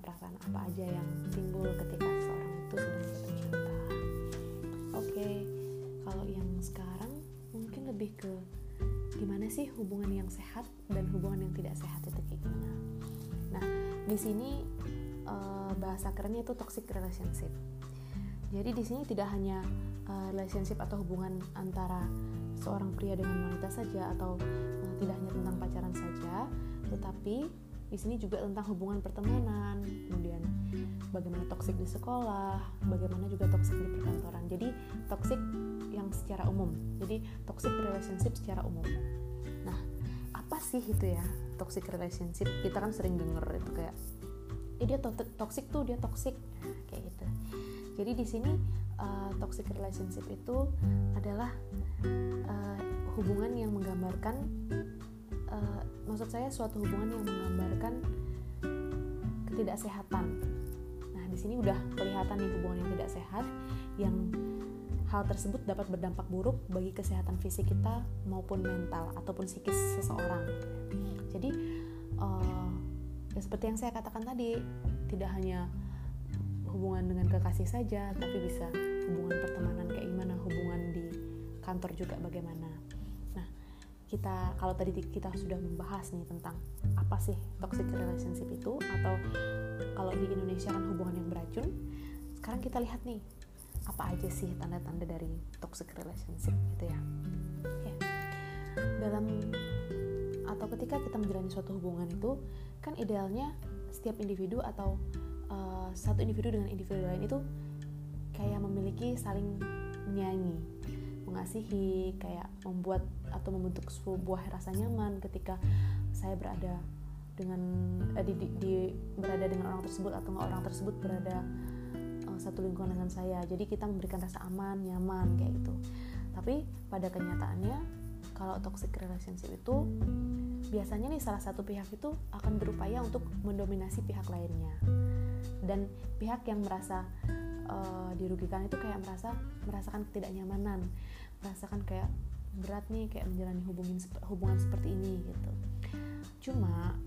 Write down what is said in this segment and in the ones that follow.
perasaan-perasaan apa aja yang timbul ketika seorang itu sedang jatuh cinta. Oke, kalau yang sekarang mungkin lebih ke gimana sih hubungan yang sehat dan hubungan yang tidak sehat itu kayak gimana. Nah di sini uh, bahasa kerennya itu toxic relationship. Jadi di sini tidak hanya uh, relationship atau hubungan antara seorang pria dengan wanita saja atau uh, tidak hanya tentang pacaran saja, tetapi di sini juga tentang hubungan pertemanan, kemudian bagaimana toksik di sekolah, bagaimana juga toksik di perkantoran. Jadi toksik yang secara umum. Jadi toxic relationship secara umum. Nah, apa sih itu ya toxic relationship? Kita kan sering denger itu kayak eh dia to toxic tuh dia toxic kayak gitu jadi di sini uh, toxic relationship itu adalah uh, hubungan yang menggambarkan uh, maksud saya suatu hubungan yang menggambarkan ketidaksehatan. Nah di sini udah kelihatan nih hubungan yang tidak sehat yang hal tersebut dapat berdampak buruk bagi kesehatan fisik kita maupun mental ataupun psikis seseorang. Jadi uh, ya seperti yang saya katakan tadi tidak hanya hubungan dengan kekasih saja tapi bisa hubungan pertemanan kayak gimana hubungan di kantor juga bagaimana kita kalau tadi kita sudah membahas nih tentang apa sih toxic relationship itu atau kalau di Indonesia kan hubungan yang beracun sekarang kita lihat nih apa aja sih tanda-tanda dari toxic relationship gitu ya. Ya. Dalam atau ketika kita menjalani suatu hubungan itu kan idealnya setiap individu atau uh, satu individu dengan individu lain itu kayak memiliki saling menyayangi mengasihi kayak membuat atau membentuk sebuah rasa nyaman ketika saya berada dengan eh, di, di, di berada dengan orang tersebut atau orang tersebut berada uh, satu lingkungan dengan saya. Jadi kita memberikan rasa aman nyaman kayak gitu. Tapi pada kenyataannya kalau toxic relationship itu biasanya nih salah satu pihak itu akan berupaya untuk mendominasi pihak lainnya. Dan pihak yang merasa uh, dirugikan itu kayak merasa merasakan ketidaknyamanan merasakan kayak berat nih kayak menjalani hubungin hubungan seperti ini gitu cuma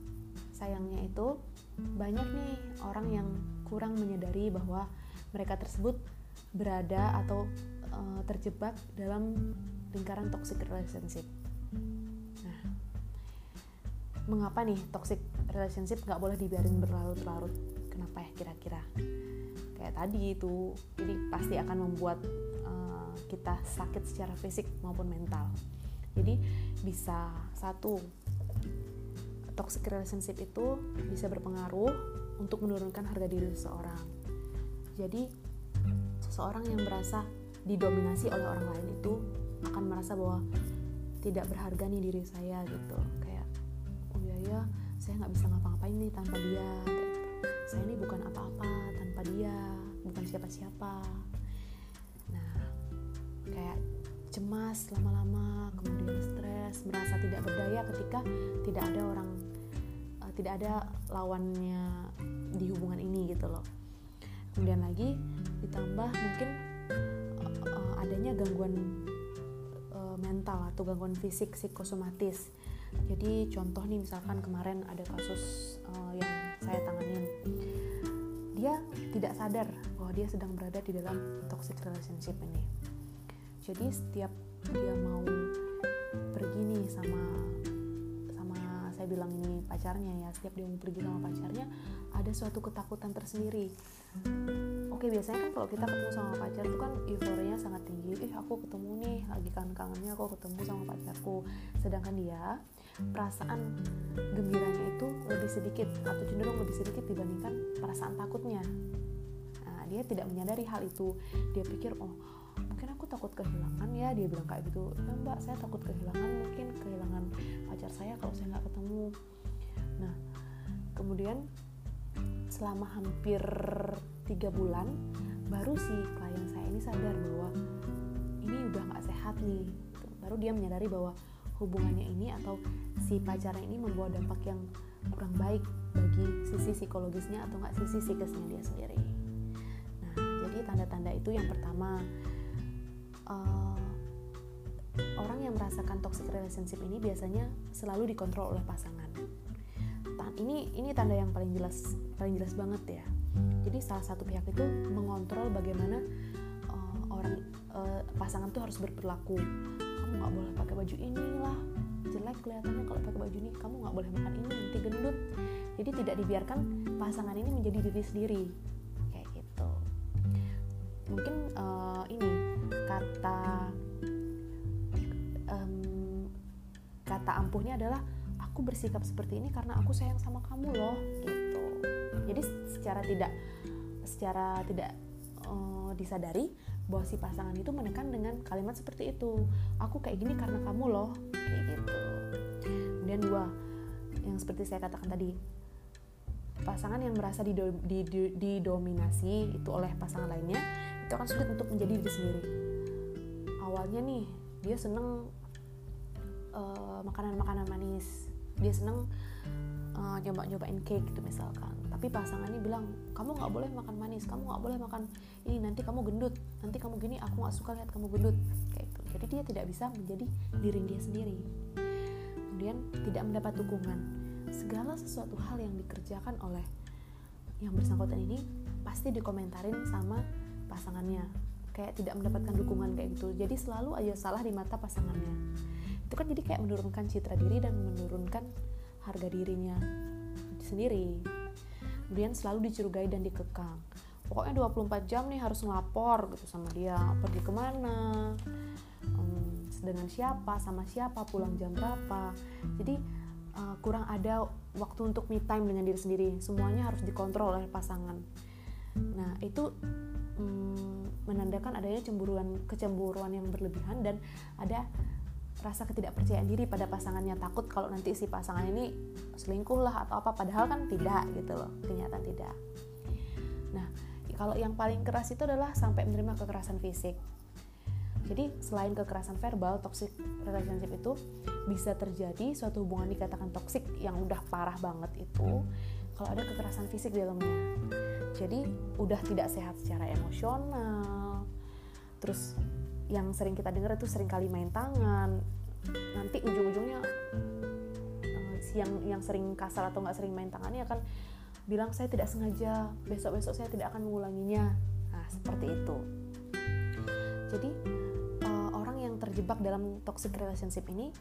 sayangnya itu banyak nih orang yang kurang menyadari bahwa mereka tersebut berada atau uh, terjebak dalam lingkaran toxic relationship. Nah, mengapa nih toxic relationship nggak boleh dibiarin berlarut-larut? Kenapa ya kira-kira? Kayak tadi itu, jadi pasti akan membuat kita sakit secara fisik maupun mental. Jadi bisa satu toxic relationship itu bisa berpengaruh untuk menurunkan harga diri seseorang. Jadi seseorang yang merasa didominasi oleh orang lain itu akan merasa bahwa tidak berharga nih diri saya gitu kayak oh iya ya saya nggak bisa ngapa-ngapain nih tanpa dia saya ini bukan apa-apa tanpa dia bukan siapa-siapa kayak cemas lama-lama kemudian stres merasa tidak berdaya ketika tidak ada orang uh, tidak ada lawannya di hubungan ini gitu loh kemudian lagi ditambah mungkin uh, adanya gangguan mental atau gangguan fisik psikosomatis. Jadi contoh nih misalkan kemarin ada kasus uh, yang saya tanganin, dia tidak sadar bahwa dia sedang berada di dalam toxic relationship ini. Jadi setiap dia mau pergi nih sama sama saya bilang ini pacarnya ya, setiap dia mau pergi sama pacarnya ada suatu ketakutan tersendiri. Oke biasanya kan kalau kita ketemu sama pacar tuh kan euforianya sangat tinggi. Ih aku ketemu nih lagi kangen-kangennya aku ketemu sama pacarku. Sedangkan dia perasaan gembiranya itu lebih sedikit atau cenderung lebih sedikit dibandingkan perasaan takutnya. Nah dia tidak menyadari hal itu. Dia pikir oh mungkin aku takut kehilangan ya dia bilang kayak gitu. Ya mbak saya takut kehilangan mungkin kehilangan pacar saya kalau saya nggak ketemu. Nah kemudian selama hampir tiga bulan baru si klien saya ini sadar bahwa ini udah nggak sehat nih baru dia menyadari bahwa hubungannya ini atau si pacarnya ini membawa dampak yang kurang baik bagi sisi psikologisnya atau nggak sisi psikisnya dia sendiri. Nah tanda-tanda itu yang pertama uh, orang yang merasakan toxic relationship ini biasanya selalu dikontrol oleh pasangan. Ini ini tanda yang paling jelas paling jelas banget ya. Jadi salah satu pihak itu mengontrol bagaimana uh, orang uh, pasangan tuh harus berperilaku. Kamu nggak boleh pakai baju ini lah, jelek kelihatannya kalau pakai baju ini. Kamu nggak boleh makan ini nanti gendut. Jadi tidak dibiarkan pasangan ini menjadi diri sendiri kayak gitu. Mungkin uh, ini kata um, kata ampuhnya adalah aku bersikap seperti ini karena aku sayang sama kamu loh gitu. Jadi secara tidak secara tidak uh, disadari bahwa si pasangan itu menekan dengan kalimat seperti itu aku kayak gini karena kamu loh kayak gitu. Kemudian dua yang seperti saya katakan tadi pasangan yang merasa didominasi itu oleh pasangan lainnya itu akan sulit untuk menjadi diri sendiri awalnya nih dia seneng uh, makanan-makanan manis. Dia seneng uh, nyoba-nyobain cake gitu misalkan. Tapi pasangannya bilang kamu nggak boleh makan manis kamu nggak boleh makan ini nanti kamu gendut nanti kamu gini aku nggak suka lihat kamu gendut. Kayak itu jadi dia tidak bisa menjadi diri dia sendiri. Kemudian tidak mendapat dukungan. Segala sesuatu hal yang dikerjakan oleh yang bersangkutan ini pasti dikomentarin sama pasangannya kayak tidak mendapatkan dukungan kayak gitu. Jadi selalu aja salah di mata pasangannya. Itu kan jadi kayak menurunkan citra diri dan menurunkan harga dirinya sendiri. Kemudian selalu dicurigai dan dikekang. Pokoknya 24 jam nih harus ngelapor gitu sama dia. Pergi ke mana? Um, dengan siapa? Sama siapa? Pulang jam berapa? Jadi uh, kurang ada waktu untuk me time dengan diri sendiri. Semuanya harus dikontrol oleh pasangan nah itu um, menandakan adanya cemburuan kecemburuan yang berlebihan dan ada rasa ketidakpercayaan diri pada pasangannya. Takut kalau nanti si pasangan ini selingkuh lah atau apa padahal kan tidak gitu loh kenyataan tidak. Nah kalau yang paling keras itu adalah sampai menerima kekerasan fisik. Jadi selain kekerasan verbal toxic relationship itu bisa terjadi suatu hubungan dikatakan toxic yang udah parah banget itu kalau ada kekerasan fisik di dalamnya jadi udah tidak sehat secara emosional. Terus yang sering kita dengar itu sering kali main tangan. Nanti ujung-ujungnya uh, yang yang sering kasar atau nggak sering main tangannya akan bilang saya tidak sengaja besok-besok saya tidak akan mengulanginya. Nah seperti itu. Jadi uh, orang yang terjebak dalam toxic relationship ini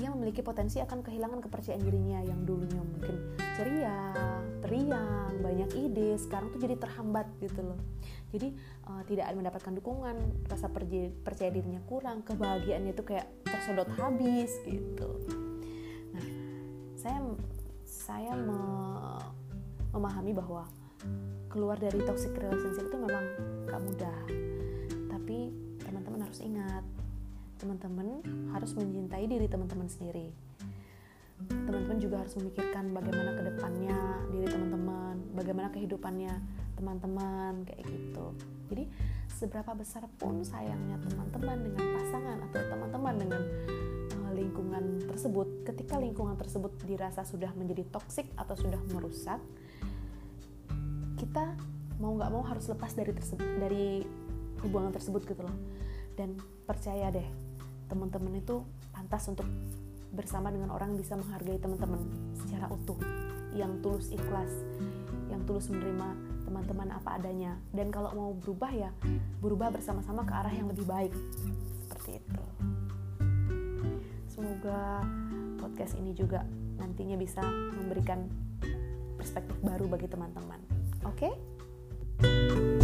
dia memiliki potensi akan kehilangan kepercayaan dirinya yang dulunya mungkin ceria, periang, banyak ide, sekarang tuh jadi terhambat gitu loh. Jadi uh, tidak mendapatkan dukungan, rasa percaya dirinya kurang, kebahagiaannya itu kayak tersedot habis gitu. Nah, saya saya me memahami bahwa keluar dari toxic relationship itu memang gak mudah. Tapi teman-teman harus ingat teman-teman harus mencintai diri teman-teman sendiri. Teman-teman juga harus memikirkan bagaimana ke depannya diri teman-teman bagaimana kehidupannya teman-teman kayak gitu. Jadi seberapa besar pun sayangnya teman-teman dengan pasangan atau teman-teman dengan uh, lingkungan tersebut ketika lingkungan tersebut dirasa sudah menjadi toksik atau sudah merusak kita mau nggak mau harus lepas dari tersebut dari hubungan tersebut gitu loh. Dan percaya deh teman-teman itu pantas untuk bersama dengan orang bisa menghargai teman-teman secara utuh yang tulus ikhlas yang tulus menerima teman-teman apa adanya. Dan kalau mau berubah ya berubah bersama-sama ke arah yang lebih baik. Seperti itu. Semoga podcast ini juga nantinya bisa memberikan perspektif baru bagi teman-teman. Oke? okay?